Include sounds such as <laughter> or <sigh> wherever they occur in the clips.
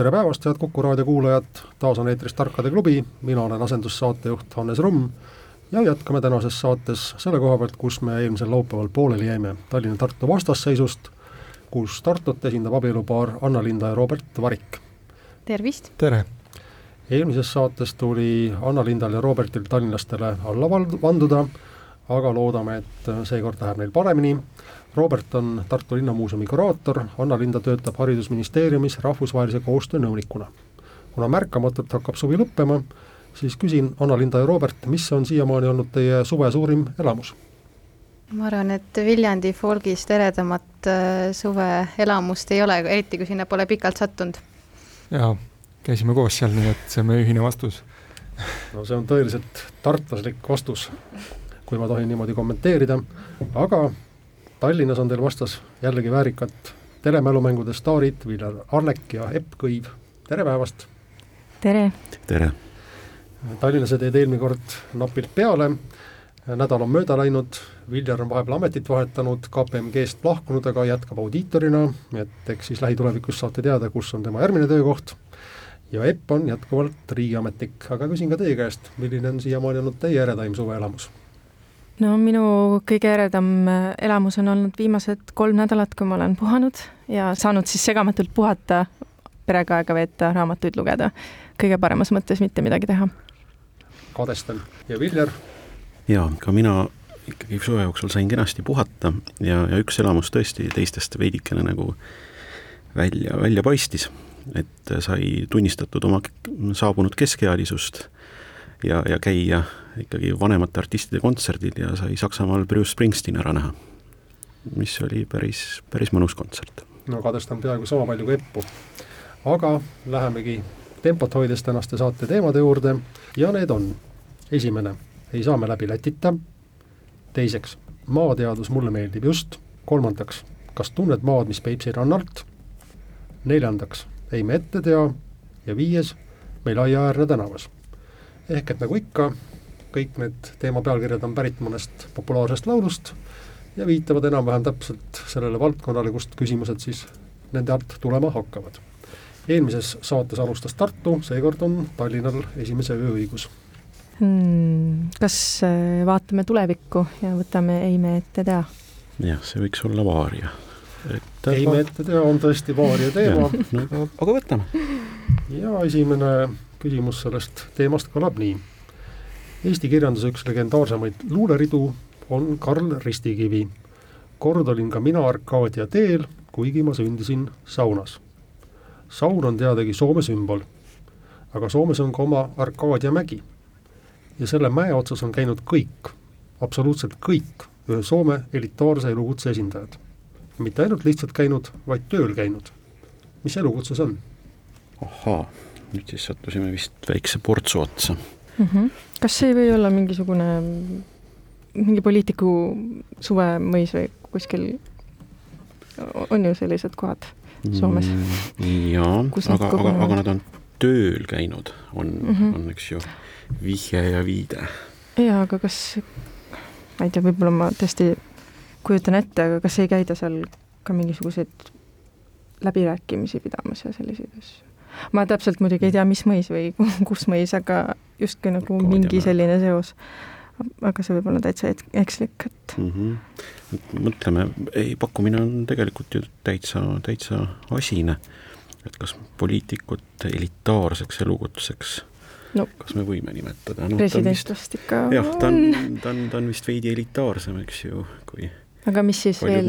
tere päevast, head Kuku raadio kuulajad, taas on eetris Tarkade klubi, mina olen asendussaatejuht Hannes Rumm ja jätkame tänases saates selle koha pealt, kus me eelmisel laupäeval pooleli jäime, Tallinna-Tartu vastasseisust, kus Tartut esindab abielupaar Anna-Linda ja Robert Varik. tervist! tere! eelmises saates tuli Anna-Lindal ja Robertil tallinlastele alla vanduda, aga loodame, et seekord läheb neil paremini Robert on Tartu Linnamuuseumi kuraator, Anna-Linda töötab Haridusministeeriumis rahvusvahelise koostöö nõunikuna. kuna märkamatult hakkab suvi lõppema, siis küsin Anna-Linda ja Robert, mis on siiamaani olnud teie suve suurim elamus? ma arvan, et Viljandi folgist eredamat äh, suveelamust ei ole, eriti kui sinna pole pikalt sattunud. jaa, käisime koos seal, nii et see on meie ühine vastus. no see on tõeliselt tartlaslik vastus, kui ma tohin niimoodi kommenteerida, aga Tallinnas on teil vastas jällegi väärikad telemälumängude staarid Viljar Arnek ja Epp Kõiv, tere päevast! tere! tere! tallinlased jäid eelmine kord napilt peale, nädal on mööda läinud, Viljar on vahepeal ametit vahetanud, KPMG-st lahkunud, aga jätkab audiitorina, et eks siis lähitulevikus saate teada, kus on tema järgmine töökoht, ja Epp on jätkuvalt riigiametnik, aga küsin ka teie käest, milline on siiamaani olnud teie eredaim suveelamus? No minu kõige eredam äh, elamus on olnud viimased kolm nädalat, kui ma olen puhanud ja saanud siis segamatult puhata, perega aega veeta, raamatuid lugeda. kõige paremas mõttes mitte midagi teha. kadestan. ja Viljar? jaa, ka mina ikkagi suve jooksul sain kenasti puhata ja, ja üks elamus tõesti teistest veidikene nagu välja, välja paistis, et sai tunnistatud oma saabunud keskealisust ja, ja käia ikkagi vanemate artistide kontserdil ja sai Saksamaal Bruce Springsteen ära näha. mis oli päris, päris mõnus kontsert. no kadestan peaaegu sama palju kui Eppu. aga lähemegi tempot hoides tänaste saate teemade juurde ja need on esimene, ei saa me läbi Lätita, teiseks, maateadus mulle meeldib just, kolmandaks, kas tunned maad, mis Peipsi rannalt, neljandaks, ei me ette tea ja viies, meil aiaäärne tänavas. ehk et nagu ikka, kõik need teema pealkirjad on pärit mõnest populaarsest laulust ja viitavad enam-vähem täpselt sellele valdkonnale, kust küsimused siis nende alt tulema hakkavad. eelmises saates alustas Tartu, seekord on Tallinnal esimese öö õigus hmm,. Kas äh, vaatame tulevikku ja võtame ei me ette tea? jah, see võiks olla vaaria. et ei me ette tea on tõesti vaaria teema. No, aga võtame. ja esimene küsimus sellest teemast kõlab nii Eesti kirjanduse üks legendaarsemaid luuleridu on Karl Ristikivi. kord olin ka mina Arkaadia teel, kuigi ma sündisin saunas. saun on teadagi Soome sümbol, aga Soomes on ka oma Arkaadia mägi. ja selle mäe otsas on käinud kõik, absoluutselt kõik ühe Soome elitaarse elukutse esindajad. mitte ainult lihtsalt käinud, vaid tööl käinud. mis elukutse see on? ahhaa, nüüd siis sattusime vist väikse portsu otsa mm. -hmm. kas see ei või olla mingisugune, mingi poliitiku suvemõis või kuskil, on ju sellised kohad Soomes mm,? jaa, aga, aga, aga nad on tööl käinud, on mm, -hmm. on, eks ju, vihje ja viide. jaa, aga kas, ma ei tea, võib-olla ma tõesti kujutan ette, aga kas ei käida seal ka mingisuguseid läbirääkimisi pidamas ja selliseid asju? ma täpselt muidugi ei tea, mis mõis või <laughs> kus mõis, aga justkui nagu Kood mingi selline seos. aga see võib olla täitsa ekslik, et mm. -hmm. mõtleme, ei, pakkumine on tegelikult ju täitsa, täitsa asine. et kas poliitikut elitaarseks elukutseks no, kas me võime nimetada no,? president vist ikka jah, ta on, <laughs> ta on, ta on vist veidi elitaarsem, eks ju, kui aga mis siis veel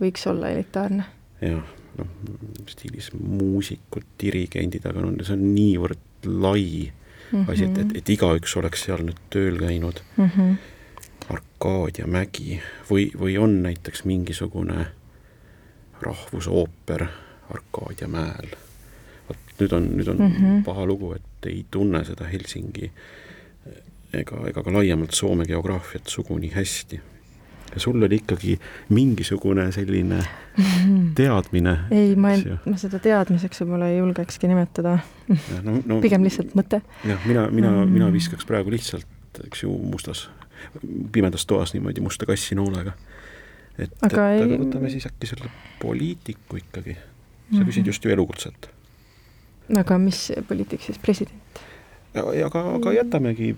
võiks olla elitaarne? jah noh, stiilis muusikud, dirigendid, aga no see on niivõrd lai mm -hmm. asi, et, et, et igaüks oleks seal nüüd tööl käinud mm. -hmm. Arkaadia mägi või, või on näiteks mingisugune rahvusooper Arkaadia mäel. vot nüüd on, nüüd on mm -hmm. paha lugu, et ei tunne seda Helsingi ega, ega ka laiemalt Soome geograafiat suguni hästi. Ja sul oli ikkagi mingisugune selline <laughs> teadmine. ei, ma ei, ma seda teadmiseks võib-olla ei julgekski nimetada. No, no, pigem lihtsalt mõte. jah, mina, mina mm., mina viskaks praegu lihtsalt, eks ju, mustas, pimedas toas niimoodi musta kassi noolega. et, et ei... aga võtame siis äkki selle poliitiku ikkagi. sa mm -hmm. küsid just ju elukutset. aga mis poliitik siis, president? aga, aga jätamegi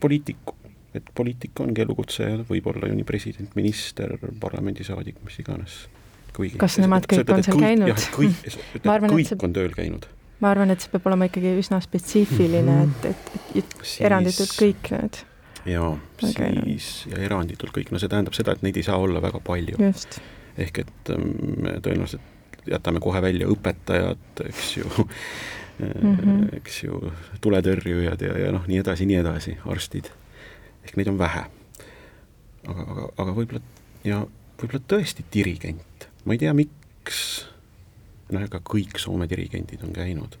poliitiku, et poliitik ongi elukutse ja võib olla ju nii president, minister, parlamendisaadik, mis iganes. kas nemad kõik on seal käinud? jah, et kõik, et kõik see, on tööl käinud. ma arvan, et see peab olema ikkagi üsna spetsiifiline mm, -hmm. et, et, et siis, eranditult kõik need jaa, siis ja eranditult kõik, no see tähendab seda, et neid ei saa olla väga palju. ehk et me tõenäoliselt jätame kohe välja õpetajad, eks ju <laughs> mm, -hmm. eks ju, tuletõrjujad ja, ja noh, nii edasi, nii edasi, arstid. Ehk neid on vähe. aga, aga, aga võib-olla ja võib-olla tõesti dirigent, ma ei tea, miks, noh, ega kõik Soome dirigendid on käinud,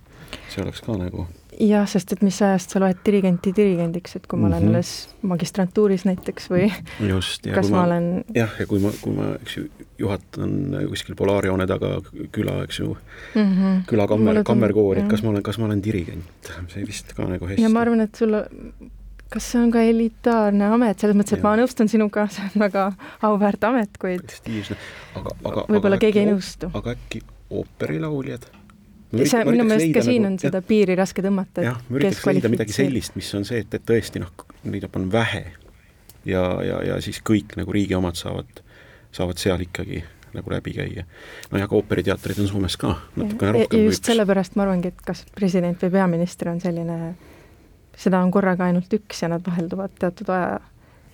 see oleks ka nagu jah, sest et mis ajast sa loed dirigenti dirigendiks, et kui ma mm -hmm. olen alles magistrantuuris näiteks või just, kas ma, ma olen jah, ja kui ma, kui ma, eks ju, juhatan kuskil polaarjoone taga küla, eks ju mm, -hmm. küla kammer, kammerkoori, et kas ma olen, kas ma olen dirigent, <laughs> see vist ka nagu hästi ja ma arvan, et sul kas see on ka elitaarne amet, selles mõttes, et ja. ma nõustun sinuga, <laughs> see on väga auväärt amet, kuid prestiižne, aga, aga võib-olla keegi ei nõustu. aga äkki ooperilauljad see, minu meelest ka siin nagu, on seda piiri raske tõmmata. jah, ma üritaks leida midagi sellist, mis on see, et, et tõesti noh, neid on vähe ja, ja, ja siis kõik nagu riigi omad saavad, saavad seal ikkagi nagu läbi käia. no ja ka ooperiteatrid on Soomes ka natukene rohkem. just sellepärast ma arvangi, et kas president või peaminister on selline, seda on korraga ainult üks ja nad vahelduvad teatud aja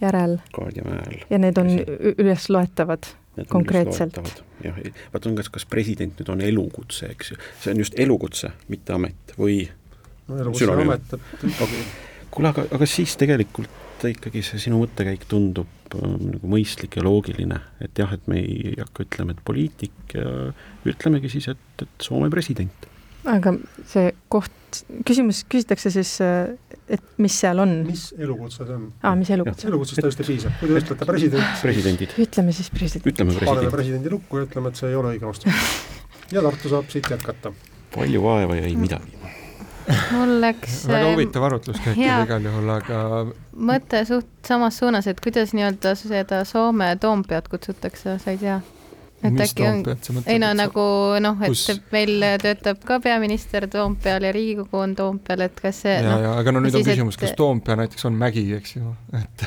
järel. Kaadjamäel. ja need on ülesloetavad konkreetselt. jah, vaata on kas, kas president nüüd on elukutse, eks ju, see on just elukutse, mitte amet või no elukutse on amet, et kuule, aga, aga siis tegelikult ikkagi see sinu mõttekäik tundub äh, nagu mõistlik ja loogiline, et jah, et me ei hakka ütlema, et poliitik ja ütlemegi siis, et, et Soome president aga see koht, küsimus, küsitakse siis, et mis seal on? mis elukutse see on? aa, mis elukutse? elukutsest täiesti piisab, kui te ütlete president. presidendid. ütleme siis president. ütleme president. paneme presidendi lukku ja ütleme, et see ei ole õige vastus. <laughs> ja Tartu saab siit jätkata. palju vaeva ja ei midagi mul läks väga ähm, huvitav arutluskäik igal juhul, aga mõte suht samas suunas, et kuidas nii-öelda seda Soome Toompead kutsutakse, sa ei tea? Et Mis äkki on, ei no nagu noh, et kus... meil töötab ka peaminister Toompeal ja Riigikogu on Toompeal, et kas see ja no,, ja aga no nüüd on küsimus et..., kas Toompea näiteks on mägi, eks ju, <laughs> et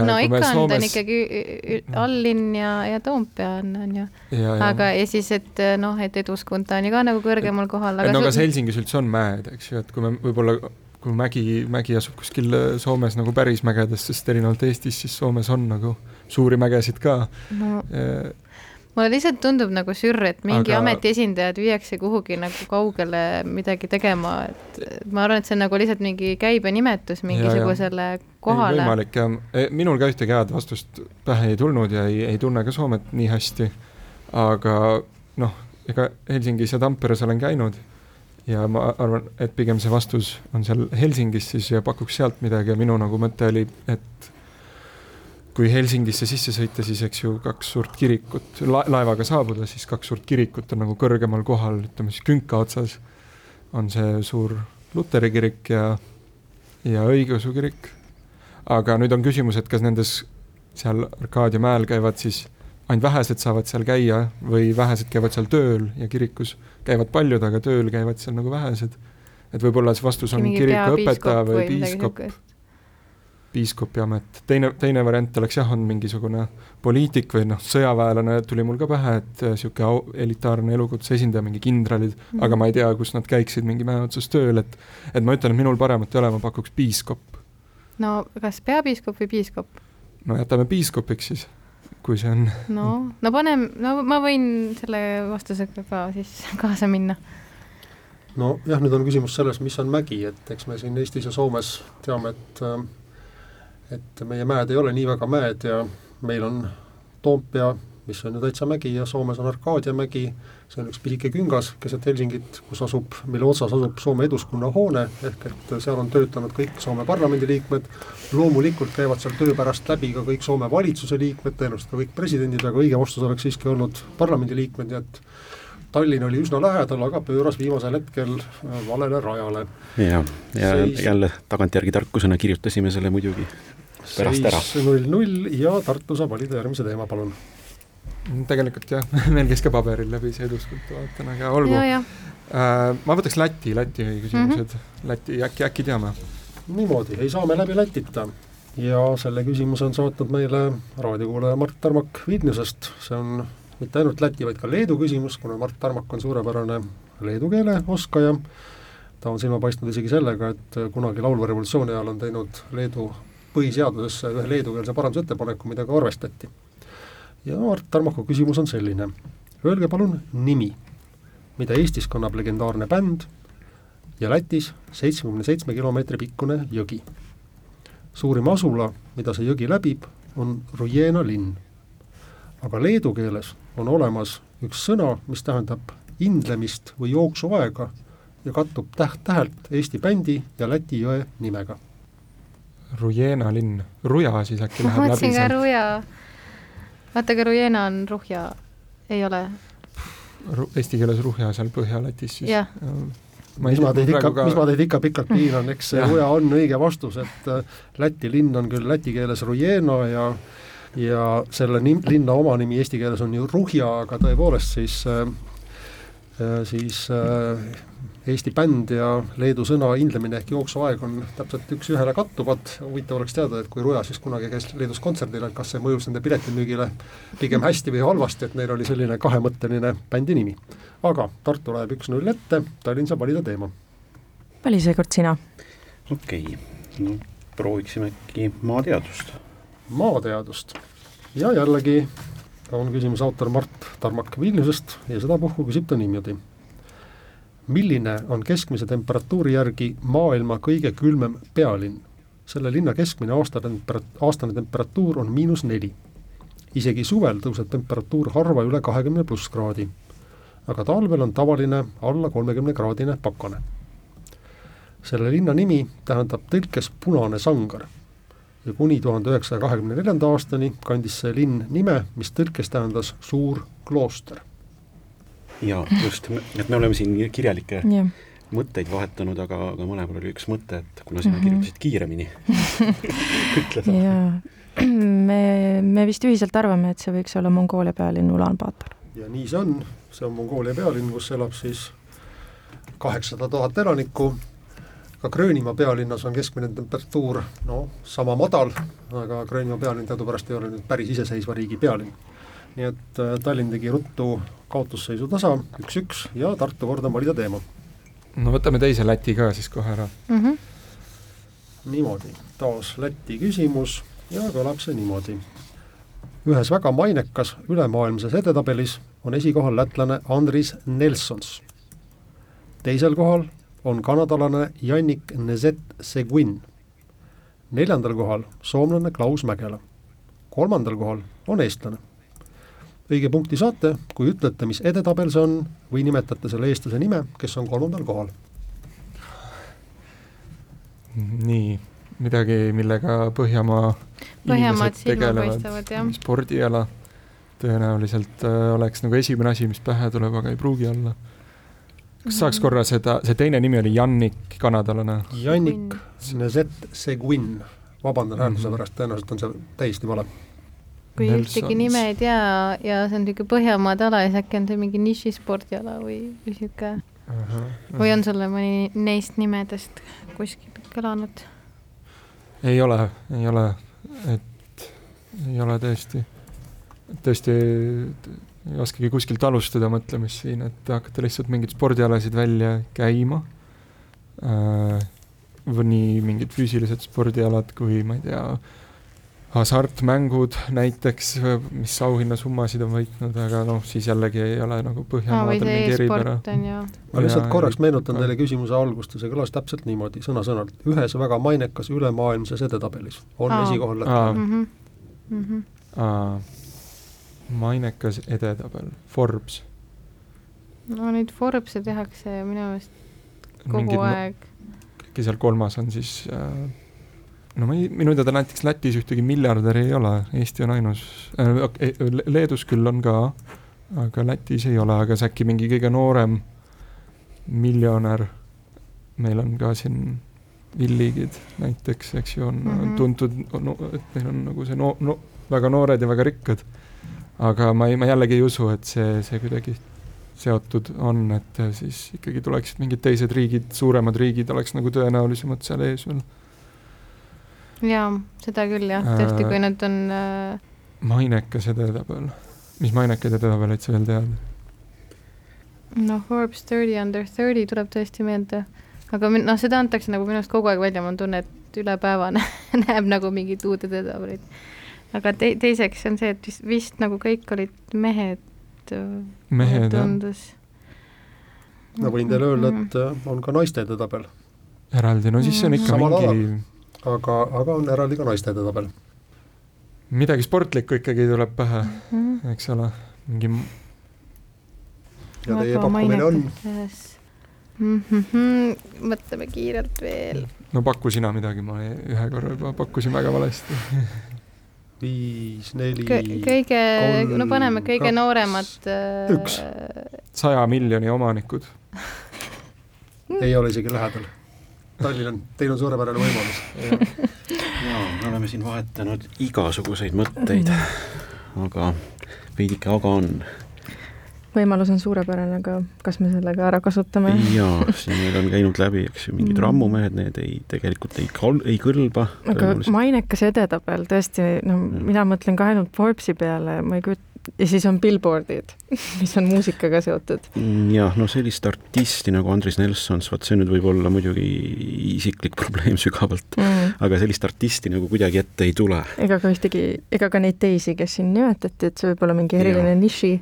no ikka on Soomes... ta on ikkagi alllinn ja, ja Toompea on, on ju. aga ja siis, et noh, et Eduskunta on ju ka nagu kõrgemal kohal. et no kas Helsingis üldse on mäed, eks ju, et kui me võib-olla kui mägi, mägi asub kuskil Soomes nagu päris mägedes, sest erinevalt Eestist, siis Soomes on nagu suuri mägesid ka no mulle lihtsalt tundub nagu sürr, et mingi aga... ameti esindajad viiakse kuhugi nagu kaugele midagi tegema, et ma arvan, et see on nagu lihtsalt mingi käibenimetus mingisugusele ja, ja. kohale. võimalik jah, e, minul ka ühtegi head vastust pähe ei tulnud ja ei, ei tunne ka Soomet nii hästi. aga noh, ega Helsingis ja Tamperes olen käinud ja ma arvan, et pigem see vastus on seal Helsingis siis ja pakuks sealt midagi ja minu nagu mõte oli, et kui Helsingisse sisse sõita, siis eks ju kaks suurt kirikut la, laevaga saabuda, siis kaks suurt kirikut on nagu kõrgemal kohal, ütleme siis künka otsas on see suur luteri kirik ja, ja õigeusu kirik. aga nüüd on küsimus, et kas nendes seal Arkaadia mäel käivad siis ainult vähesed saavad seal käia või vähesed käivad seal tööl ja kirikus käivad paljud, aga tööl käivad seal nagu vähesed. et võib-olla see vastus on kirikuõpetaja või piiskop piiskopi amet, teine, teine variant oleks jah, on mingisugune poliitik või noh, sõjaväelane tuli mul ka pähe, et niisugune äh, elitaarne elukutse esindaja, mingi kindralid mm, -hmm. aga ma ei tea, kus nad käiksid mingi mäe otsas tööl, et et ma ütlen, et minul paremat ei ole, ma pakuks piiskop. no kas peapiiskop või piiskop? no jätame piiskopiks siis, kui see on. no, no paneme, no ma võin selle vastusega ka siis kaasa minna nojah, nüüd on küsimus selles, mis on mägi, et eks me siin Eestis ja Soomes teame, et äh, et meie mäed ei ole nii väga mäed ja meil on Toompea mis on ju täitsa mägi ja Soomes on Arkadia mägi, see on üks pisike küngas keset Helsingit, kus asub, mille otsas asub Soome Eduskunna hoone, ehk et seal on töötanud kõik Soome parlamendiliikmed, loomulikult käivad seal töö pärast läbi ka kõik Soome valitsuse liikmed, tõenäoliselt ka kõik presidendid, aga õige vastus oleks siiski olnud parlamendiliikmed, nii et Tallinn oli üsna lähedal, aga pööras viimasel hetkel äh, valele rajale. ja, ja seis... jälle tagantjärgi tarkusena kirjutasime selle muidugi pärast ära. null-null ja Tartu saab valida järgmise teema, palun. tegelikult jah, <laughs> meil käis ka paberil läbi see eduskond, vaatan, aga olgu. Uh, ma võtaks Läti, Läti küsimused mm, -hmm. Läti äkki, äkki teame? niimoodi, ei saa me läbi Lätita ja selle küsimuse on saatnud meile raadiokuulaja Mart Tarmak Vilniusest, see on mitte ainult Läti, vaid ka Leedu küsimus, kuna Mart Tarmak on suurepärane leedu keele oskaja, ta on silma paistnud isegi sellega, et kunagi laulva revolutsiooni ajal on teinud Leedu põhiseadusesse ühe leedukeelse parandusettepaneku, ka arvestati. ja Mart Tarmaku küsimus on selline, öelge palun nimi, mida Eestis kannab legendaarne bänd ja Lätis seitsmekümne seitsme kilomeetri pikkune jõgi. suurim asula, mida see jõgi läbib, on Rujena linn. aga leedu keeles on olemas üks sõna, mis tähendab indlemist või jooksuaega ja kattub täht-tähelt Eesti bändi ja Läti jõe nimega. Rujena linn, Ruja siis äkki läheb läbi ma mõtlesin ka Ruja. vaata, aga Rujena on Ruhja, ei ole Ru? Eesti keeles Ruhja seal Põhja-Lätis siis. jah mis ma teid ikka ka..., mis ma teid ikka pikalt <laughs> piinan, eks see Ruja on õige vastus, et äh, Läti linn on küll läti keeles Rujena ja ja selle nim-, linna oma nimi eesti keeles on ju Ruhja, aga tõepoolest siis äh, äh, siis äh, Eesti bänd ja leedu sõna hindlemine ehk jooksuaeg on täpselt üks-ühele kattuvad, huvitav oleks teada, et kui Ruja siis kunagi käis Leedus kontserdil, et kas see mõjus nende piletimüügile pigem hästi või halvasti, et neil oli selline kahemõtteline bändi nimi. aga Tartu läheb üks-null ette, Tallinn saab valida teema. vali seekord sina. okei okay., no prooviksime äkki maateadust maateadust. ja jällegi on küsimuse autor Mart Tarmak Vilniusest ja sedapuhku küsib ta niimoodi. Milline on keskmise temperatuuri järgi maailma kõige külmem pealinn? selle linna keskmine aasta tempera-, aastane temperatuur on miinus neli. isegi suvel tõuseb temperatuur harva üle kahekümne pluss kraadi. aga talvel on tavaline alla kolmekümne kraadine pakane. selle linna nimi tähendab tõlkes punane sangar ja kuni tuhande üheksasaja kahekümne neljanda aastani kandis see linn nime, mis tõlkes tähendas suur klooster. Jaa, just, et me oleme siin kirjalikke yeah. mõtteid vahetanud, aga, aga mõlemal oli üks mõte, et kuna sina mm -hmm. kirjutasid kiiremini <laughs> ütle sa. jaa, <clears throat> me, me vist ühiselt arvame, et see võiks olla Mongoolia pealinn Ulan-Bator. ja nii see on, see on Mongoolia pealinn, kus elab siis kaheksasada tuhat elanikku ka Gröönimaa pealinnas on keskmine temperatuur no sama madal, aga Gröönimaa pealinn teadupärast ei ole nüüd päris iseseisva riigi pealinn. Nii et äh, Tallinn tegi ruttu kaotusseisu tasa, üks-üks ja Tartu kord on valida teema. no võtame teise Läti ka siis kohe ära mm. -hmm. niimoodi, taas Läti küsimus ja kõlab see niimoodi. ühes väga mainekas ülemaailmses edetabelis on esikohal lätlane Andris Nelsons. teisel kohal on kanadalane Jannik Nezet-Seguin. neljandal kohal soomlane Klaus Mägela. kolmandal kohal on eestlane. Õige punkti saate, kui ütlete, mis edetabel see on või nimetate selle eestlase nime, kes on kolmandal kohal. nii, midagi, millega Põhjamaa Põhjamaad silma paistavad, jah. spordiala tõenäoliselt äh, oleks nagu esimene asi, mis pähe tuleb, aga ei pruugi olla kas saaks korra seda, see teine nimi oli Jannik, kanadalane? Jannik Nezet Seguin, vabandan häälduse mm -hmm. pärast, tõenäoliselt on see täiesti vale. Kui Nelsons. ühtegi nime ei tea ja see on niisugune Põhjamaade ala, siis äkki on see mingi nišispordiala või, või niisugune uh -huh. või on sulle mõni neist nimedest kuskilt kõlanud? ei ole, ei ole, et ei ole tõesti, tõesti ei oskagi kuskilt alustada mõtlemist siin, et hakata lihtsalt mingeid spordialasid välja käima äh,. või nii mingid füüsilised spordialad kui ma ei tea, hasartmängud näiteks, mis auhinnasummasid on võitnud, aga noh, siis jällegi ei ole nagu Põhjamaadel mingi eripära. ma lihtsalt korraks meenutan teile küsimuse algust see kõlas täpselt niimoodi, sõna-sõnalt, ühes väga mainekas ülemaailmses edetabelis on Aa. esikohal lätlane. Mm -hmm. Mm -hmm. mainekas edetabel, Forbes. no neid Forbes'e tehakse minu meelest kogu Mingid, aeg. äkki seal kolmas on siis äh, no ma ei, minu teada näiteks Lätis ühtegi miljardäri ei ole, Eesti on ainus äh,, okay, Leedus küll on ka, aga Lätis ei ole, aga see äkki mingi kõige noorem miljonär, meil on ka siin Villigid näiteks, eks ju, on mm -hmm. tuntud no,, et neil on nagu see no, no väga noored ja väga rikkad. aga ma ei, ma jällegi ei usu, et see, see kuidagi seotud on, et siis ikkagi tuleksid mingid teised riigid, suuremad riigid oleks nagu tõenäolisemad seal ees veel. Jaa, seda küll jah, tõesti, kui nad on äh... mainekas edetabel, mis mainekaid edetabeleid sa veel tead? noh, Forbes thirty under thirty tuleb tõesti meelde aga noh, seda antakse nagu minu arust kogu aeg välja, mul on tunne, et üle päeva <laughs> näeb nagu mingit uut edetablit. aga te-, teiseks on see, et vist, vist nagu kõik olid mehed. mehed, tundus. no võin teile öelda, et äh, on ka naiste edetabel. eraldi, no siis see on ikka Samal mingi alal. Aga, aga on eraldi ka naiste edetabel. midagi sportlikku ikkagi tuleb pähe mm, -hmm. eks ole, mingi ja teie pakkumine on? mm. -hmm. mõtleme kiirelt veel. no paku sina midagi, ma ühe korra juba pakkusin väga valesti <laughs> viis, neli Kõ. kõige, no paneme kõige kaks, nooremad. üks. Äh, saja miljoni omanikud ei ole isegi lähedal. Tallinna, teil on suurepärane võimalus. <laughs> jaa, me oleme siin vahetanud igasuguseid mõtteid, aga veidike aga on võimalus on suurepärane, aga kas me selle ka ära kasutame? jaa, siin meil on käinud läbi, eks ju, mingid mm. rammumehed, need ei, tegelikult ei kal-, ei kõlba. aga mainekas edetabel, tõesti, no ja. mina mõtlen ka ainult Forbesi peale, ma ei kujuta, ja siis on billboard'id, <laughs> mis on muusikaga seotud. Mm, jah, no sellist artisti nagu Andris Nelsons, vot see nüüd võib olla muidugi isiklik <laughs> probleem sügavalt mm., aga sellist artisti nagu kuidagi ette ei tule. ega ka ühtegi, ega ka neid teisi, kes siin nimetati, et see võib olla mingi eriline niši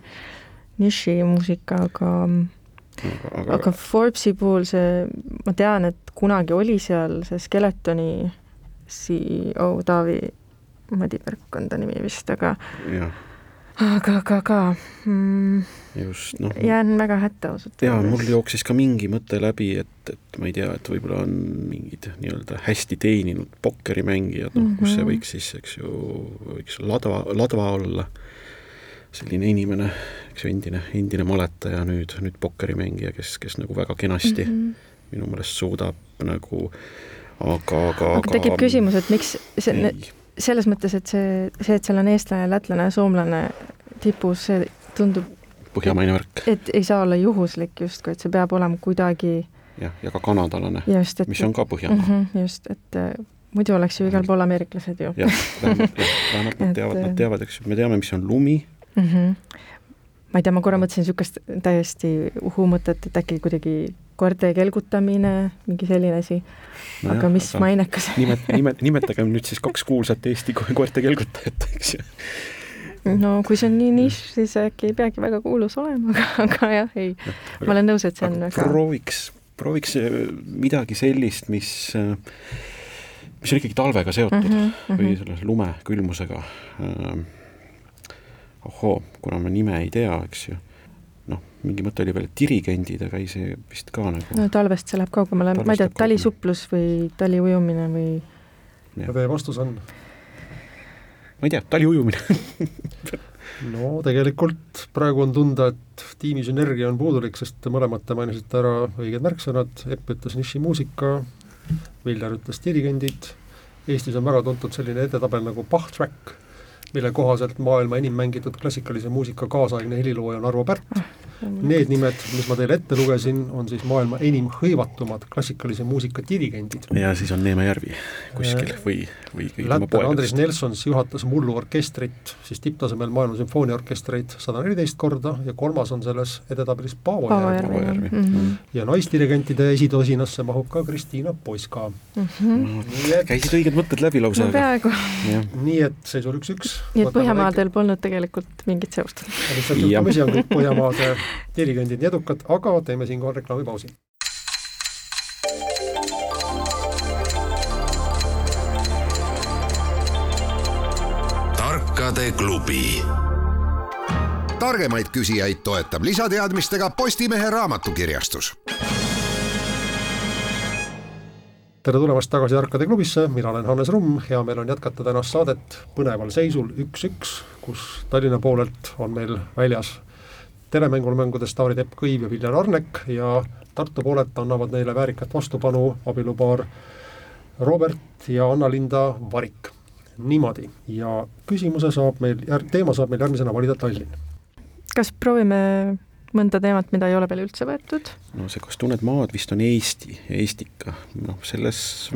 nišimuusika, aga aga, aga Forbesi puhul see, ma tean, et kunagi oli seal see Skeletoni CEO Taavi Madiberk on ta nimi vist, aga ja. Aga, aga, aga mm, just, noh. jään väga hätta ausalt öeldes. jaa, mul jooksis ka mingi mõte läbi, et, et ma ei tea, et võib-olla on mingid nii-öelda hästi teeninud pokkerimängijad, noh mm -hmm., kus see mhm. võiks siis, eks ju, võiks ladva, ladva olla selline inimene, eks ju, endine, endine maletaja, nüüd, nüüd pokkerimängija, kes, kes nagu väga kenasti mm -hmm. minu meelest suudab nagu aga, aga aga tekib küsimus, et miks see, selles mõttes, et see, see, et seal on eestlane, lätlane, soomlane tipus, see tundub põhjamaine värk. et ei saa olla juhuslik justkui, et see peab olema kuidagi jah, ja ka kanadalane, mis on ka Põhjamaa mm. -hmm, just, et äh, muidu oleks ju igal pool ameeriklased ju. jah, vähemalt, vähemalt nad <laughs> teavad, nad äh, teavad, eks ju, me teame, mis on lumi mm. -hmm. Ma ei tea, ma korra mõtlesin niisugust täiesti uhumõtet, et äkki kuidagi koerte kelgutamine, mingi selline asi. No. aga jah, mis aga mainekas nimet-, <laughs> nimet-, nimetagem nüüd siis kaks kuulsat Eesti koerte kelgutajat, eks ju. No kui see on nii nišš, siis äkki ei peagi väga kuulus olema, aga, aga jah, ei, ma olen nõus, et see on väga prooviks, prooviks äh, midagi sellist, mis äh, mis on ikkagi talvega seotud mm -hmm, või selle lume külmusega äh, ohoo, kuna ma nime ei tea, eks ju, noh, mingi mõte oli veel, et dirigendid, aga ei, see vist ka nagu no talvest see läheb kaugemale, ma ei tea, talisuplus või taliujumine või ja teie vastus on? ma ei tea, taliujumine <laughs> no tegelikult praegu on tunda, et tiimi sünergia on puudulik, sest mõlemad te mainisite ära õiged märksõnad, Epp ütles nišimuusika, Viljar ütles dirigendid, Eestis on väga tuntud selline edetabel nagu Bach Track mille kohaselt maailma enim mängitud klassikalise muusika kaasaegne helilooja on Arvo Pärt. Need nimed, mis ma teile ette lugesin, on siis maailma enim hõivatumad klassikalise muusika dirigendid. ja siis on Neeme Järvi kuskil või, või Lättar Andris Nelsons juhatas mullu orkestrit, siis tipptasemel maailma sümfooniaorkestreid sada neliteist korda ja kolmas on selles edetabelis Paavo Järvi. Järvi. Mm -hmm. ja naisdirigentide esitosinasse mahub ka Kristiina Poiska mm. -hmm. Et... käisid õiged mõtted läbi lausa no,. peaaegu. nii et seisur üks-üks nii et Põhjamaadel polnud tegelikult mingit seost. lihtsalt juhtumisi on kõik Põhjamaade dirigendid nii edukad, aga teeme siinkohal reklaamipausi. tarkade klubi. Targemaid küsijaid toetab lisateadmistega Postimehe raamatukirjastus. Tere tulemast tagasi Tarkade klubisse, mina olen Hannes Rumm, hea meel on jätkata tänast saadet põneval seisul üks-üks, kus Tallinna poolelt on meil väljas telemängul mängude staarid Epp Kõiv ja Viljar Arnek ja Tartu poolelt annavad neile väärikat vastupanu abielupaar Robert ja Anna-Linda Varik. niimoodi, ja küsimuse saab meil, teema saab meil järgmisena valida Tallinn. kas proovime mõnda teemat, mida ei ole veel üldse võetud? no see Kas tunned maad vist on Eesti Eestika, noh selles,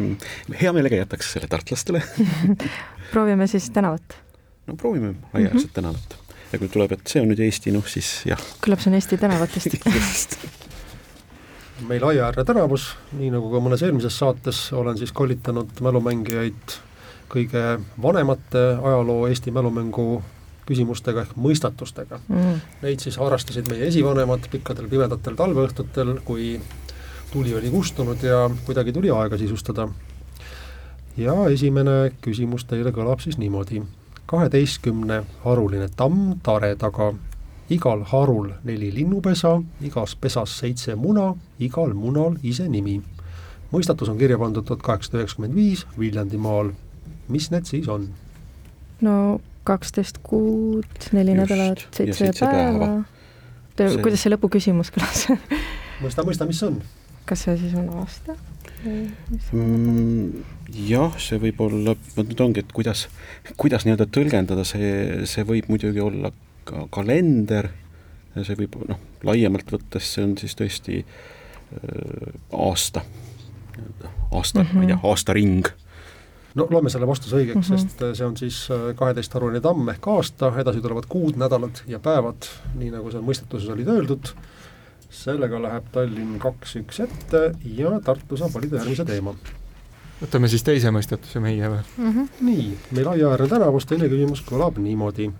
hea meelega jätaks selle tartlastele <laughs> proovime siis tänavat. no proovime aiaäärset mm -hmm. tänavat. Ja kui tuleb, et see on nüüd Eesti, noh siis jah. küllap see on Eesti tänavatest <laughs> meil Aiaäärne tänavus, nii nagu ka mõnes eelmises saates, olen siis kollitanud mälumängijaid kõige vanemate ajaloo Eesti mälumängu küsimustega ehk mõistatustega mm.. Neid siis harrastasid meie esivanemad pikkadel pimedatel talveõhtutel, kui tuli oli kustunud ja kuidagi tuli aega sisustada. ja esimene küsimus teile kõlab siis niimoodi. Kaheteistkümne haruline tamm tare taga, igal harul neli linnupesa, igas pesas seitse muna, igal munal ise nimi. mõistatus on kirja pandud tuhat kaheksasada üheksakümmend viis Viljandimaal. mis need siis on? no kaksteist kuud, neli nädalat, seitse päeva. See... kuidas see lõpuküsimus kõlas <laughs> mõista, mõista, mis see on? kas see siis on aasta? Mm, jah, see võib olla, vot nüüd ongi, et kuidas, kuidas nii-öelda tõlgendada, see, see võib muidugi olla ka kalender, see võib noh, laiemalt võttes see on siis tõesti äh, aasta, aasta mm, -hmm. ma ei tea, mhm. aastaring no loeme selle vastuse õigeks mm, -hmm. sest äh, see on siis äh, kaheteistharuline tamm ehk aasta, edasi tulevad kuud, nädalad ja päevad, nii nagu seal mõistetuses olid öeldud. Sellega läheb Tallinn kaks-üks ette ja Tartu saab valida järgmise teema. võtame siis teise mõistatuse meie või mm? -hmm. nii, meil Aiaäärne tänavus teine küsimus kõlab niimoodi.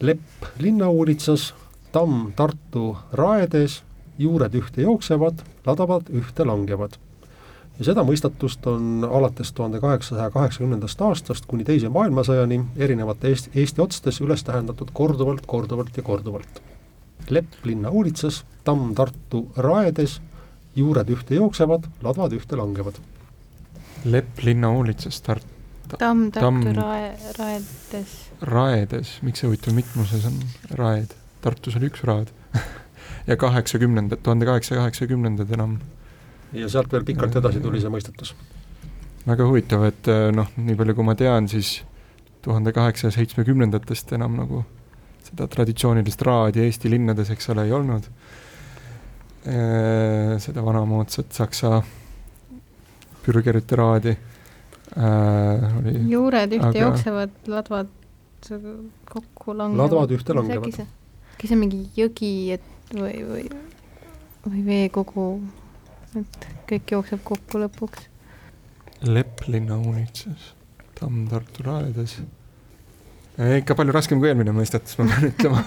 Lepp linnahuulitsas, tamm Tartu raedes, juured ühte jooksevad, ladavad ühte langevad ja seda mõistatust on alates tuhande kaheksasaja kaheksakümnendast aastast kuni Teise maailmasõjani erinevate Eesti, Eesti otstes üles tähendatud korduvalt, korduvalt ja korduvalt. Lepp linna hoolitses, tamm Tartu raedes, juured ühte jooksevad, ladvad ühte langevad. Lepp linna hoolitses Tart-. tamm Tartu rae, raedes. raedes, miks see huvitav mitmuses on raed? Tartus oli üks raad <laughs> ja kaheksakümnendad, tuhande kaheksasaja kaheksakümnendad enam ja sealt veel pikalt edasi tuli see mõistatus. väga huvitav, et äh, noh, nii palju kui ma tean, siis tuhande kaheksasaja seitsmekümnendatest enam nagu seda traditsioonilist raadi Eesti linnades, eks ole, ei olnud. Äh, seda vanamoodsat saksa pürgerite raadi äh, oli. juured ühte aga... jooksevad, ladvad kokku langevad. ladvad ühte langevad. äkki see on mingi jõgi, et või, või, või veekogu et kõik jookseb kokku lõpuks. Lepplinna unitses, tamm Tartu raedes. Ikka palju raskem kui eelmine mõistatus, ma pean <laughs> ütlema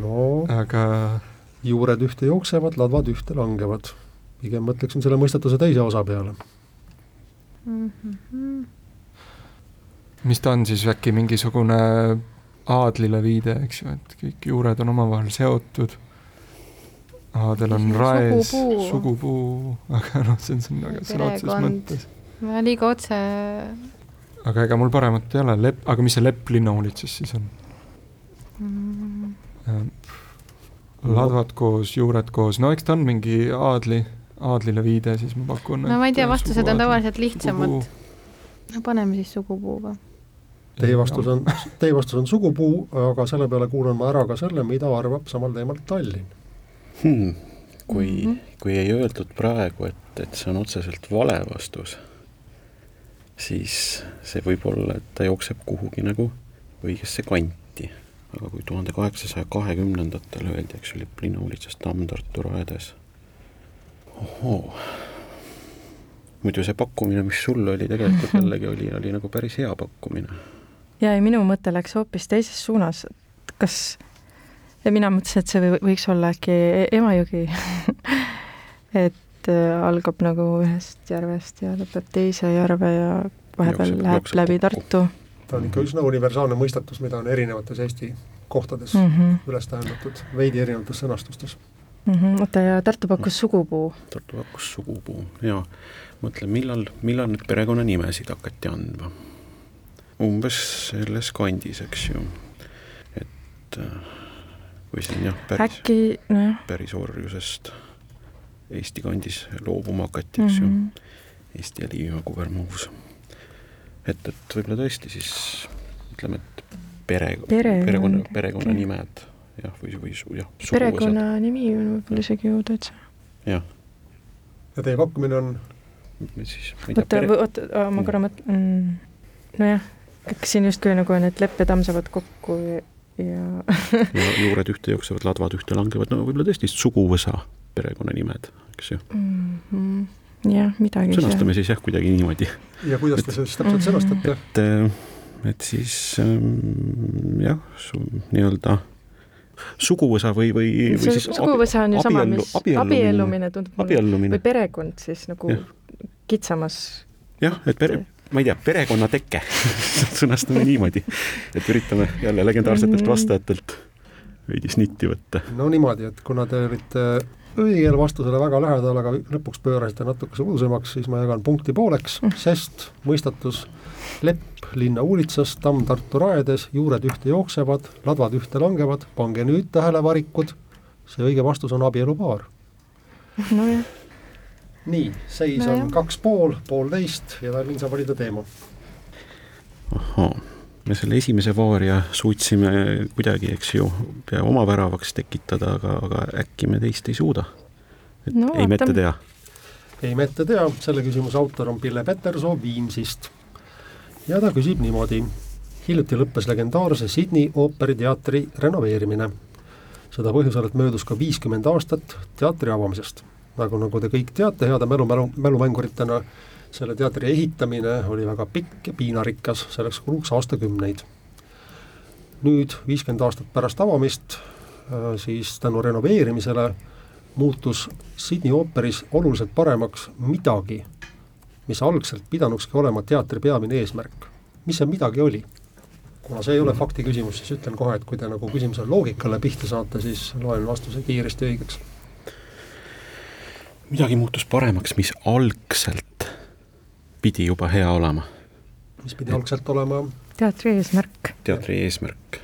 no aga juured ühte jooksevad, ladvad ühte langevad. pigem mõtleksin selle mõistatuse teise osa peale mm. -hmm. mis ta on siis, äkki mingisugune aadlile viide, eks ju, et kõik juured on omavahel seotud Aadel on raes, sugupuu, aga noh, see on siin väga sõna otseses mõttes. liiga otse. Aga ega mul paremat ei ole, lepp, aga mis see lepp linnahoolitses siis on mm.? ladvad koos, juured koos, no eks ta on mingi aadli, aadlile viide, siis ma pakun. no ma ei tea, vastused on tavaliselt lihtsamad. no paneme siis sugupuuga. Teie vastus on, teie vastus on sugupuu, aga selle peale kuulan ma ära ka selle, mida arvab samal teemal Tallinn hmm,. kui mm, -hmm. kui ei öeldud praegu, et, et see on otseselt vale vastus, siis see võib olla, et ta jookseb kuhugi nagu õigesse kanti. aga kui tuhande kaheksasaja kahekümnendatel öeldi, eks ju, Lipplinna ulises Tamm-Tartu raedes. ohoo muidu see pakkumine, mis sul oli, tegelikult <laughs> jällegi oli, oli nagu päris hea pakkumine. ja, ja minu mõte läks hoopis teises suunas, kas ja mina mõtlesin, et see võiks olla äkki e-, Emajõgi <laughs> et äh, algab nagu ühest järvest ja lõpeb teise järve ja vahepeal jookseb, läheb jookseb läbi kokku. Tartu. ta on ikka üsna universaalne mõistatus, mida on erinevates Eesti kohtades mm -hmm. üles tähendatud, veidi erinevates sõnastustes mm. -hmm. oota, ja Tartu pakkus sugupuu? Tartu pakkus sugupuu, jaa. mõtlen, millal, millal nüüd perekonnanimesid hakati andma? umbes selles kandis, eks ju. et äh, kui siin jah, päris, äkki, nojah. päris orjusest Eesti kandis loobuma hakati, eks mm -hmm. ju. Eesti ja Liivimaa kuvermuus. et, et võib-olla tõesti siis ütleme, et pere, pere, perekonna, perekonnanimed jah, või, või jah. perekonnanimi on võib-olla isegi ju täitsa. jah. ja teie pakkumine on? siis, oota, oota, ma korra mõtlen mm,, nojah, kas siin justkui nagu need leppetamm saavad kokku ja, ja juured ühte jooksevad, ladvad ühte langevad, no võib-olla tõesti suguvõsa perekonnanimed, eks ju mm. -hmm. jah, midagi sõnastame see. siis jah, kuidagi niimoodi. ja kuidas te seda siis täpselt mm -hmm. sõnastate? et, äh, et siis ähm, jah, nii-öelda suguvõsa või, või, või siis suguvõsa on ju sama, mis abiellumine tundub mulle, või perekond siis nagu ja. kitsamas jah, et pere, ma ei tea, perekonnateke <laughs> sõnastame niimoodi, et üritame jälle legendaarsetelt vastajatelt veidi snitti võtta. no niimoodi, et kuna te olite õigele vastusele väga lähedal, aga lõpuks pöörasite natukese udusemaks, siis ma jagan punkti pooleks, mm. sest mõistatus lepp linna uulitsas, tamm Tartu raedes, juured ühte jooksevad, ladvad ühte langevad, pange nüüd tähele, varikud, see õige vastus on abielupaar. nojah. Nii, seis no on kaks pool, poolteist ja Tallinn saab valida teema. ahhaa me selle esimese vaaria suutsime kuidagi, eks ju, pea oma väravaks tekitada, aga, aga äkki me teist ei suuda. et no, ei mette tea. ei mette tea, selle küsimuse autor on Pille Petersoo Viimsist. ja ta küsib niimoodi. hiljuti lõppes legendaarse Sydney ooperiteatri renoveerimine. seda põhjusel, et möödus ka viiskümmend aastat teatri avamisest. Nagu, nagu te kõik teate heade mälu, mälu, mälumänguritena, selle teatri ehitamine oli väga pikk ja piinarikas, selleks kuluks aastakümneid. nüüd, viiskümmend aastat pärast avamist, äh, siis tänu renoveerimisele muutus Sydney ooperis oluliselt paremaks midagi, mis algselt pidanukski olema teatri peamine eesmärk. mis see midagi oli? kuna see ei ole fakti küsimus, siis ütlen kohe, et kui te nagu küsimuse loogikale pihta saate, siis loen vastuse kiiresti õigeks. Midagi muutus paremaks, mis algselt pidi juba hea olema. mis pidi algselt olema? teatri eesmärk. teatri eesmärk.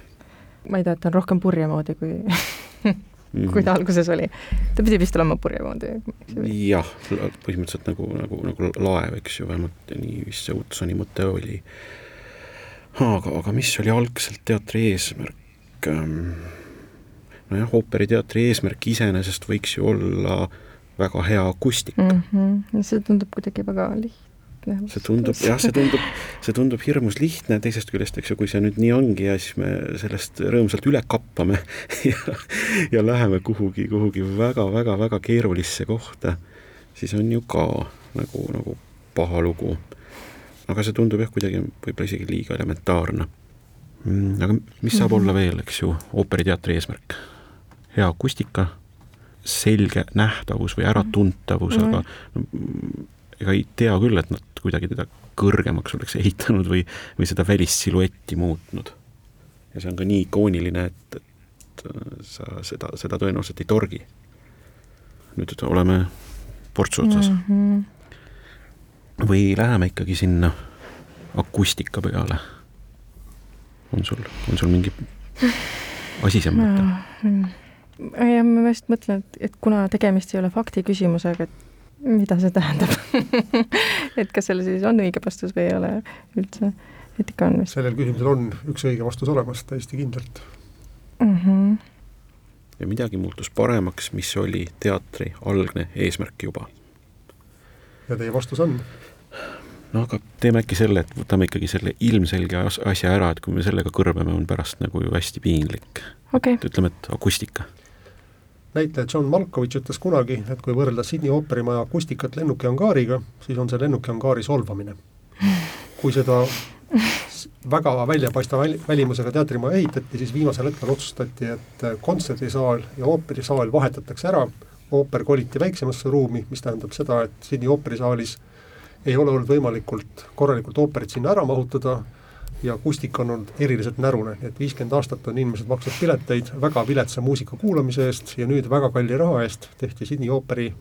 ma ei tea, et ta on rohkem purje moodi kui mm. <laughs> kui ta alguses oli. ta pidi vist olema purje moodi. jah, põhimõtteliselt nagu, nagu, nagu laev, eks ju, vähemalt nii vist see Utsoni mõte oli. aga, aga mis oli algselt teatri eesmärk? nojah, ooperiteatri eesmärk iseenesest võiks ju olla väga hea akustika mm. -hmm. see tundub kuidagi väga lihtne see tundub, jah, see tundub, see tundub hirmus lihtne, teisest küljest, eks ju, kui see nüüd nii ongi ja siis me sellest rõõmsalt üle kappame <laughs> ja, ja läheme kuhugi, kuhugi väga-väga-väga keerulisse kohta, siis on ju ka nagu, nagu paha lugu. aga see tundub jah, kuidagi võib-olla isegi liiga elementaarne. Mm, aga mis saab mm -hmm. olla veel, eks ju, ooperiteatri eesmärk? hea akustika, selge nähtavus või äratuntavus mm, -hmm. aga no, ega ei tea küll, et nad kuidagi teda kõrgemaks oleks ehitanud või, või seda välist siluetti muutnud. ja see on ka nii ikooniline, et, et sa seda, seda tõenäoliselt ei torgi. nüüd oleme portsu otsas mm. -hmm. või läheme ikkagi sinna akustika peale? on sul, on sul mingi asi seal mõte? Jah, ma just mõtlen, et, et kuna tegemist ei ole fakti küsimusega, et mida see tähendab <laughs> et kas sellel siis on õige vastus või ei ole üldse, et ikka on vist. sellel küsimusel on üks õige vastus olemas täiesti kindlalt mm. -hmm. ja midagi muutus paremaks, mis oli teatri algne eesmärk juba. ja teie vastus on? no aga teeme äkki selle, et võtame ikkagi selle ilmselge asja ära, et kui me sellega kõrbeme, on pärast nagu ju hästi piinlik okay.. ütleme, et akustika näitleja John Malkovich ütles kunagi, et kui võrrelda Sydney ooperimaja akustikat lennukiangaariga, siis on see lennukiangaari solvamine. kui seda väga väljapaistva väl-, välimusega teatrimaja ehitati, siis viimasel hetkel otsustati, et kontserdisaal ja ooperisaal vahetatakse ära, ooper koliti väiksemasse ruumi, mis tähendab seda, et Sydney ooperisaalis ei ole olnud võimalikult korralikult ooperit sinna ära mahutada, ja akustika on olnud eriliselt närune, et viiskümmend aastat on inimesed maksnud pileteid väga viletsa muusika kuulamise eest ja nüüd väga kalli raha eest tehti Sydney ooperi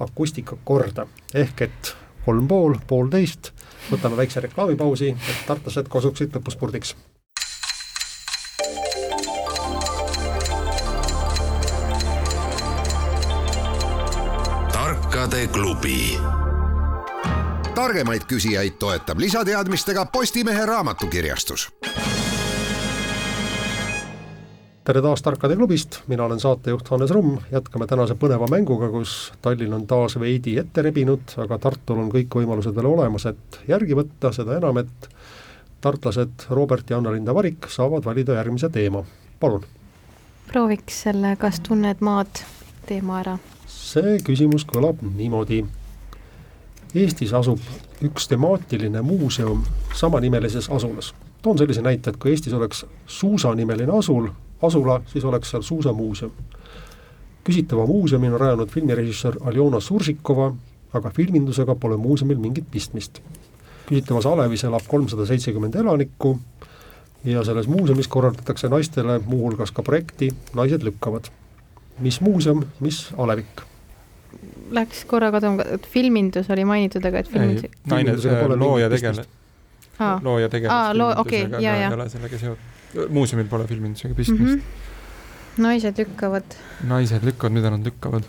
akustika korda. ehk et kolm pool, poolteist, võtame väikse reklaamipausi, et tartlased kosuksid lõpuspurdiks. tarkade klubi targemaid küsijaid toetab lisateadmistega Postimehe raamatukirjastus. tere taas Tarkade klubist, mina olen saatejuht Hannes Rumm, jätkame tänase põneva mänguga, kus Tallinn on taas veidi ette rebinud, aga Tartul on kõik võimalused veel olemas, et järgi võtta, seda enam, et tartlased Robert ja Anna-Linda Varik saavad valida järgmise teema, palun. prooviks selle Kas tunned maad teema ära. see küsimus kõlab niimoodi Eestis asub üks temaatiline muuseum samanimelises asulas. toon sellise näite, et kui Eestis oleks suusanimeline asul, asula, siis oleks seal suusamuuseum. küsitava muuseumi on rajanud filmirežissöör Aljona Sursikova, aga filmindusega pole muuseumil mingit pistmist. küsitavas alevis elab kolmsada seitsekümmend elanikku ja selles muuseumis korraldatakse naistele muuhulgas ka projekti Naised lükkavad. mis muuseum, mis alevik läks korra kaduma, et filmindus oli mainitud, aga et filmindus. naine, looja tegele-, looja tegelasest loo, okay, ja, ja. ei ole sellega seotud, muuseumil pole filmindusega pistmist mm. -hmm. naised lükkavad. naised lükkavad, mida nad lükkavad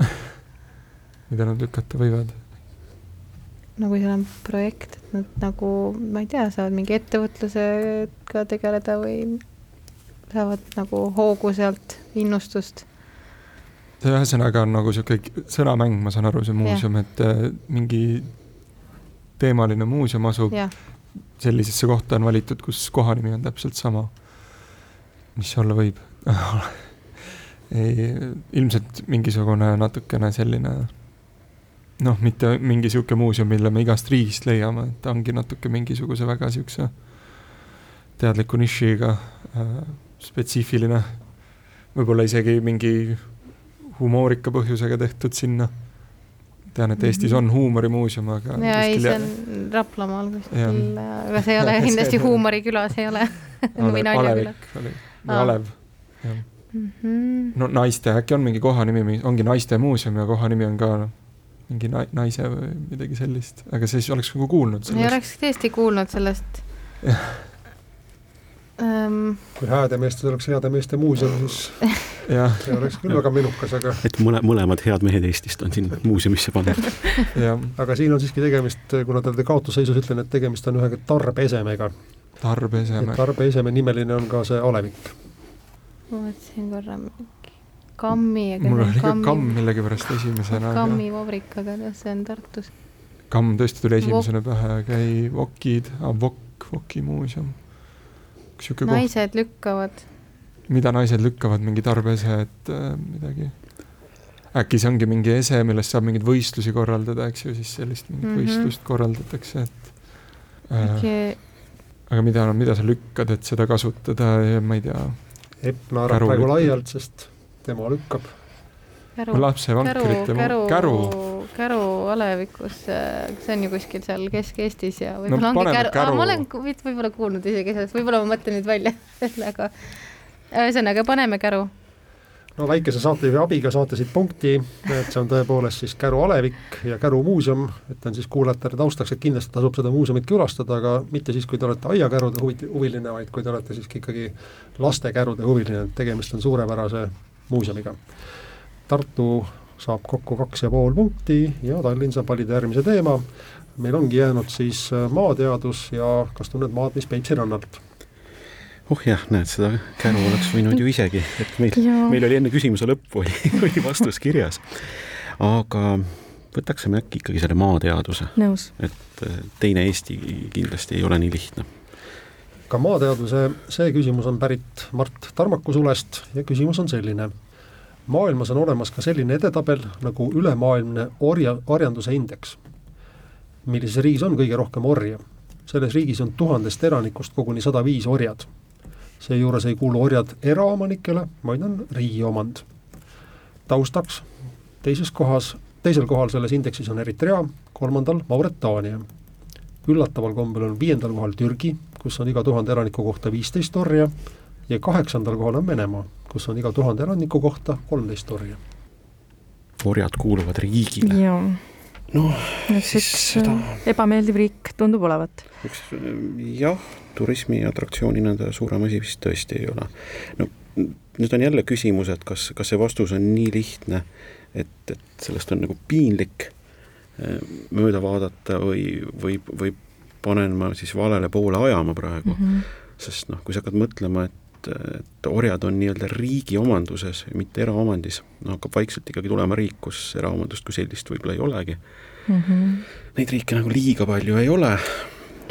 <laughs> mida nad lükata võivad? no kui seal on projekt, et nad nagu, ma ei tea, saavad mingi ettevõtlusega tegeleda või saavad nagu hoogu sealt, innustust see ühesõnaga on nagu niisugune sõnamäng, ma saan aru, see muuseum, et äh, mingi teemaline muuseum asub ja. sellisesse kohta on valitud, kus kohanimi on täpselt sama. mis see olla võib <laughs> ei, ilmselt mingisugune natukene selline noh, mitte mingi niisugune muuseum, mille me igast riigist leiame, et ta ongi natuke mingisuguse väga niisuguse teadliku nišiga äh, spetsiifiline, võib-olla isegi mingi humoorika põhjusega tehtud sinna. tean, et Eestis on huumorimuuseum, aga ja ei, see on Raplamaal kuskil, aga see ei ole <laughs> kindlasti huumorikülas ei ole <laughs> või naljakülas. oli, või Alev, jah. -hmm. no naiste, äkki on mingi kohanimi, ongi naiste muuseum ja kohanimi on ka noh, mingi na-, naise või midagi sellist, aga siis oleks nagu kuulnud sellest. ei oleks tõesti kuulnud sellest um.... kui hääde meestel oleks heade meeste muuseum, siis <laughs> see oleks küll väga menukas, aga. et mõle, mõlemad head mehed Eestist on siin muuseumisse pandud aga siin on siiski tegemist, kuna te olete kaotusseisus, ütlen, et tegemist on ühe tarbeesemega. tarbeeseme. tarbeeseme nimeline on ka see alevik. ma mõtlesin korra mingi kammi. mul oli ka kamm millegipärast esimesena. kammi vabrik, aga jah, see on Tartus. kamm tõesti tuli esimesena pähe, aga ei, vokid, vokk, voki muuseum. naised koht. lükkavad mida naised lükkavad, mingi tarbeese, et äh, midagi. äkki see ongi mingi ese, millest saab mingeid võistlusi korraldada, eks ju, siis sellist mingit mm -hmm. võistlust korraldatakse, et äh,. Okay. aga mida, mida sa lükkad, et seda kasutada ja ma ei tea. Epp naerab praegu laialt, sest tema lükkab. käru, lapsevankrite käru, käru, käru alevikus, see on ju kuskil seal Kesk-Eestis ja võib-olla no, ongi käru, käru. ma olen võib-olla kuulnud isegi sellest, võib-olla ma mõtlen nüüd välja selle, <laughs> aga ühesõnaga, paneme käru. no väikese saatejuhi abiga saate siit punkti, et see on tõepoolest siis Käru alevik ja Käru muuseum, ütlen siis kuulajatele taustaks, et kindlasti tasub seda muuseumit külastada, aga mitte siis, kui te olete aiakärude huvi, huviline, vaid kui te olete siiski ikkagi lastekärude huviline, et tegemist on suurepärase muuseumiga. Tartu saab kokku kaks ja pool punkti ja Tallinn saab valida järgmise teema. meil ongi jäänud siis maateadus ja kas tunned maad, mis Peipsi rannalt oh jah, näed, seda käru oleks võinud ju <laughs> isegi, et meil, meil oli enne küsimuse lõppu oli, <laughs> oli vastus kirjas. aga võtaksime äkki ikkagi selle maateaduse. et äh, teine Eesti kindlasti ei ole nii lihtne. ka maateaduse see küsimus on pärit Mart Tarmaku sulest ja küsimus on selline. maailmas on olemas ka selline edetabel nagu ülemaailmne orja, orjanduse indeks. millises riigis on kõige rohkem orja? selles riigis on tuhandest elanikust koguni sada viis orjad seejuures ei kuulu orjad eraomanikele, vaid on riigi omand. taustaks, teises kohas, teisel kohal selles indeksis on Eritrea, kolmandal Mauretaania. üllataval kombel on viiendal kohal Türgi, kus on iga tuhande elaniku kohta viisteist orja, ja kaheksandal kohal on Venemaa, kus on iga tuhande elaniku kohta kolmteist orja. orjad kuuluvad riigile. Noh, siis seda... Äh, ebameeldiv riik tundub olevat. eks jah, turismiatraktsioonina ta suurem asi vist tõesti ei ole. no nüüd on jälle küsimus, et kas, kas see vastus on nii lihtne, et, et sellest on nagu piinlik äh, mööda vaadata või, või, või panen ma siis valele poole ajama praegu mm, -hmm. sest noh, kui sa hakkad mõtlema, et et orjad on nii-öelda riigi omanduses, mitte eraomandis, no hakkab vaikselt ikkagi tulema riik, kus eraomandust kui sellist võib-olla ei olegi mm. -hmm. Neid riike nagu liiga palju ei ole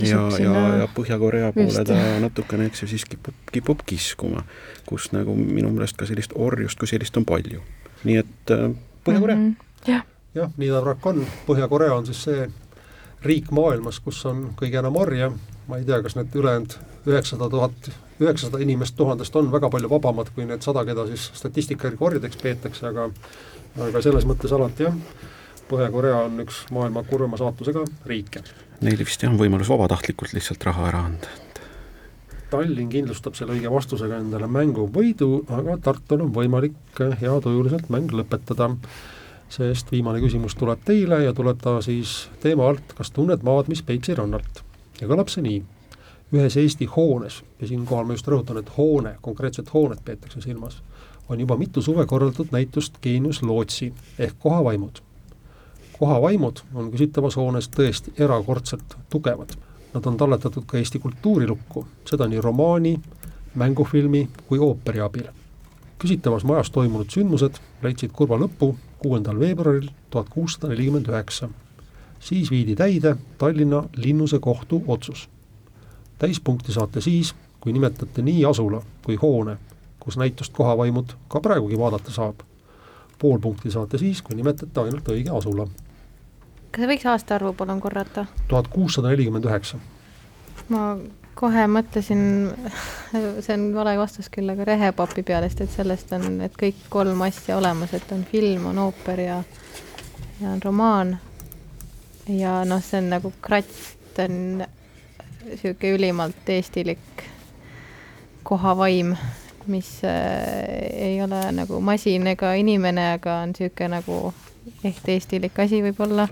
ja, ja, ja Põhja-Korea poole ta natukene, eks ju, siis kipub, kipub kiskuma, kus nagu minu meelest ka sellist orjust kui sellist on palju. nii et äh, Põhja-Korea mm. -hmm. jah, jah, nii ta praegu on, Põhja-Korea on siis see riik maailmas, kus on kõige enam orja, ma ei tea, kas need ülejäänud üheksasada tuhat, üheksasada inimest tuhandest on väga palju vabamad kui need sada, keda siis statistika järgi orjadeks peetakse, aga aga selles mõttes alati jah, Põhja-Korea on üks maailma kurvema saatusega riike. Neil vist jah, on võimalus vabatahtlikult lihtsalt raha ära anda, et Tallinn kindlustab selle õige vastusega endale mänguvõidu, aga Tartul on võimalik heatujuliselt mäng lõpetada sest viimane küsimus tuleb teile ja tuleb ta siis teema alt, kas tunned maad, mis Peipsi rannalt? ja kõlab see nii, ühes Eesti hoones, ja siinkohal ma just rõhutan, et hoone, konkreetset hoonet peetakse silmas, on juba mitu suve korraldatud näitust Geenius Lootsi ehk kohavaimud. kohavaimud on küsitavas hoones tõesti erakordselt tugevad. Nad on talletatud ka Eesti kultuurilukku, seda nii romaani, mängufilmi kui ooperi abil. küsitavas majas toimunud sündmused leidsid kurva lõpu kuuendal veebruaril tuhat kuussada nelikümmend üheksa. siis viidi täide Tallinna Linnuse kohtu otsus. Täispunkti saate siis, kui nimetate nii asula kui hoone, kus näitust kohavaimud ka praegugi vaadata saab. pool punkti saate siis, kui nimetate ainult õige asula. kas sa võiks aastaarvu palun korrata? tuhat kuussada nelikümmend üheksa. ma kohe mõtlesin, <laughs> see on vale vastus küll, aga rehepapi peale, sest et sellest on, et kõik kolm asja olemas, et on film, on ooper ja, ja on romaan. ja noh, see on nagu kratt on niisugune ülimalt eestilik kohavaim, mis äh, ei ole nagu masin ega inimene, aga on niisugune nagu ehk eestilik asi võib-olla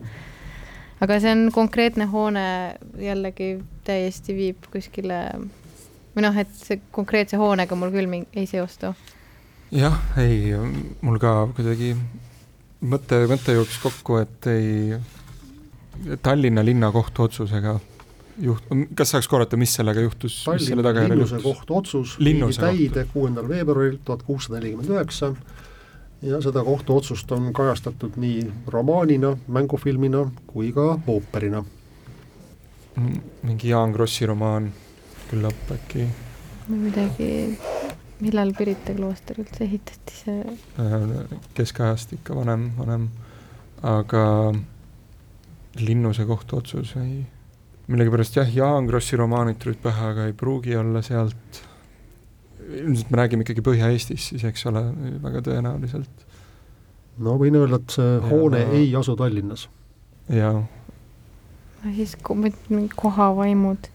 aga see on konkreetne hoone jällegi täiesti viib kuskile või noh, et see konkreetse hoonega mul küll ei seostu. jah, ei, mul ka kuidagi mõte, mõte jooksis kokku, et ei, Tallinna linnakohtu otsusega juht-, kas saaks korrata, mis sellega juhtus? Tallinna linnuse kohtu otsus viidi täide kuuendal veebruaril tuhat kuussada nelikümmend üheksa ja seda kohtuotsust on kajastatud nii romaanina, mängufilmina kui ka ooperina. mingi Jaan Krossi romaan küllap äkki? midagi, millal Pirita klooster üldse ehitati, see? Äh, keskajast ikka vanem, vanem, aga Linnuse kohtuotsus ei, millegipärast jah, Jaan Krossi romaanid tulid pähe, aga ei pruugi olla sealt ilmselt me räägime ikkagi Põhja-Eestis siis, eks ole, väga tõenäoliselt. no võin öelda, et see hoone ja... ei asu Tallinnas. jaa. no siis mingi kohavaimud,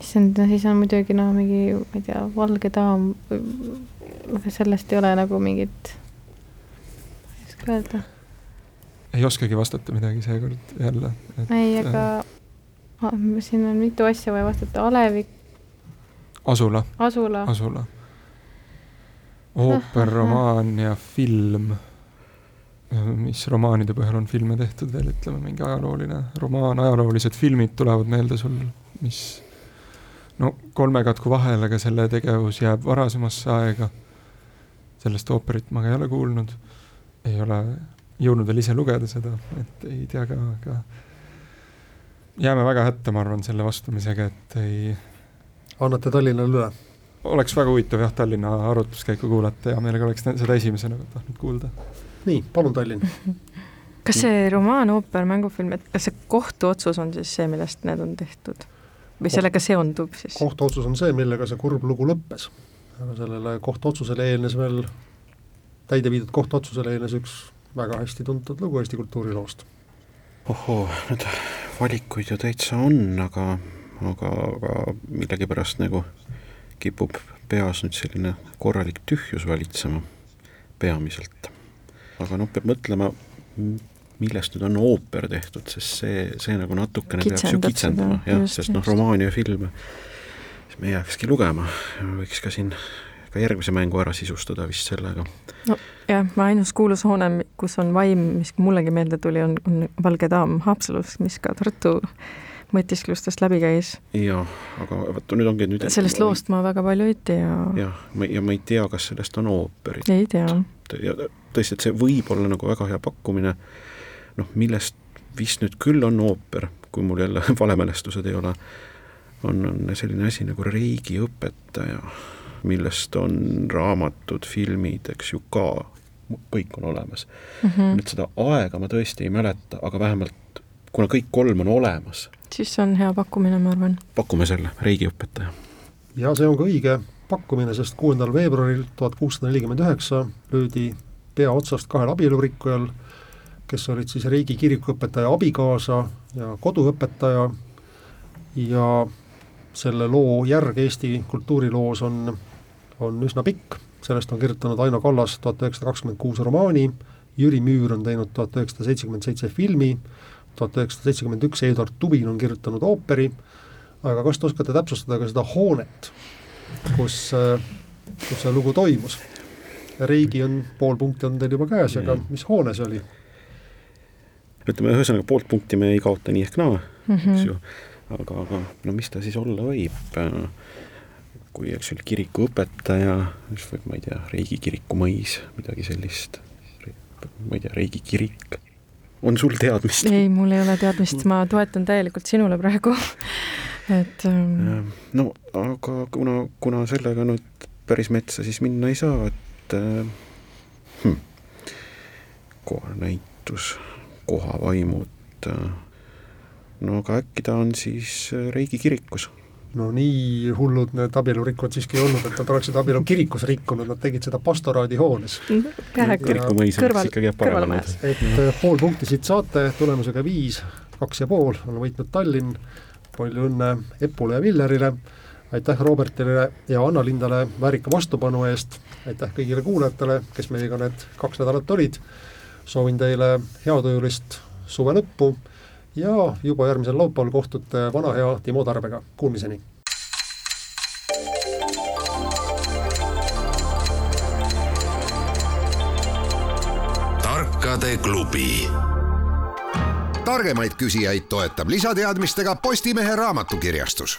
issand, no siis on muidugi noh, mingi, ma ei tea, Valge daam, sellest ei ole nagu mingit, ma ei oska öelda. ei oskagi vastata midagi seekord jälle. ei, aga äh, siin on mitu asja vaja vastata, alevik Asula. Asula. Asula. ooper, romaan ja film. mis romaanide põhjal on filme tehtud veel, ütleme mingi ajalooline romaan, ajaloolised filmid tulevad meelde sul, mis no kolme katku vahel, aga selle tegevus jääb varasemasse aega. sellest ooperit ma ka ei ole kuulnud, ei ole jõudnud veel ise lugeda seda, et ei tea ka, aga jääme väga hätta, ma arvan, selle vastamisega, et ei annate Tallinnale üle? oleks väga huvitav jah, Tallinna arutluskäiku kuulata, hea meelega oleks seda esimesena tahtnud kuulda. nii, palun Tallinn <laughs> kas see romaan, ooper, mängufilm, et kas see kohtuotsus on siis see, millest need on tehtud? või sellega seondub siis? kohtuotsus on see, millega see kurb lugu lõppes. aga sellele kohtuotsusele eelnes veel, täide viidud kohtuotsusele eelnes üks väga hästi tuntud lugu Eesti kultuuriloost. ohoo, need valikuid ju täitsa on, aga aga, aga millegipärast nagu kipub peas nüüd selline korralik tühjus valitsema peamiselt. aga noh, peab mõtlema, millest nüüd on ooper tehtud, sest see, see nagu natukene peaks ju kitsendama, jah, sest noh, romaani ja filme, siis me ei jääkski lugema, võiks ka siin ka järgmise mängu ära sisustada vist sellega. no jah, ainus kuulus hoone, kus on vaim, mis mullegi meelde tuli, on, on Valge daam Haapsalus, mis ka Tartu mõtisklustest läbi käis. jah, aga vot nüüd ongi nüüd sellest ma, loost ma väga palju ei tea. jah, ma, ja ma ei tea, kas sellest on ooperit. ei tea. ja tõesti, et see võib olla nagu väga hea pakkumine, noh, millest vist nüüd küll on ooper, kui mul jälle <laughs> valemälestused ei ole, on, on selline asi nagu reigiõpetaja, millest on raamatud, filmid, eks ju ka, kõik on olemas mm. -hmm. nüüd seda aega ma tõesti ei mäleta, aga vähemalt kuna kõik kolm on olemas, siis see on hea pakkumine, ma arvan. pakume selle, reigiõpetaja. ja see on ka õige pakkumine, sest kuuendal veebruaril tuhat kuussada nelikümmend üheksa löödi pea otsast kahel abielurikkujal kes olid siis Riigi kirikuõpetaja abikaasa ja koduõpetaja ja selle loo järg Eesti kultuuriloos on, on üsna pikk, sellest on kirjutanud Aino Kallas tuhat üheksasada kakskümmend kuus romaani, Jüri Müür on teinud tuhat üheksasada seitsekümmend seitse filmi, tuhat üheksasada seitsekümmend üks Eduard Tubin on kirjutanud ooperi, aga kas te oskate täpsustada ka seda hoonet, kus, kus see lugu toimus? Reigi on, pool punkti on teil juba käes, aga mis hoone see oli? ütleme, ühesõnaga poolt punkti me ei kaota nii ehk naa mm, -hmm. eks ju, aga, aga no mis ta siis olla võib, kui eks ju kirikuõpetaja, mis võib, ma ei tea, Reigi kiriku mõis, midagi sellist, ma ei tea, Reigi kirik, on sul teadmist? ei, mul ei ole teadmist, ma toetan täielikult sinule praegu <laughs> et ähm... no aga kuna, kuna sellega nüüd päris metsa siis minna ei saa, et äh, hm, kohanäitus kohavaimud. no aga äkki ta on siis Reigi kirikus? No nii hullud need abielurikkujad siiski ei olnud, et nad oleksid abielu kirikus rikkunud, nad tegid seda pastoraadihoones. et äh, pool punkti siit saate, tulemusega viis, kaks ja pool on võitnud Tallinn, palju õnne Epule ja Villerile, aitäh Robertile ja Anna-Lindale väärika vastupanu eest, aitäh kõigile kuulajatele, kes meiega need kaks nädalat olid. Soovin teile heatujulist suve lõppu ja juba järgmisel laupäeval kohtute vana hea Timo Tarbega, kuulmiseni! tarkade klubi. Targemaid küsijaid toetab lisateadmistega Postimehe raamatukirjastus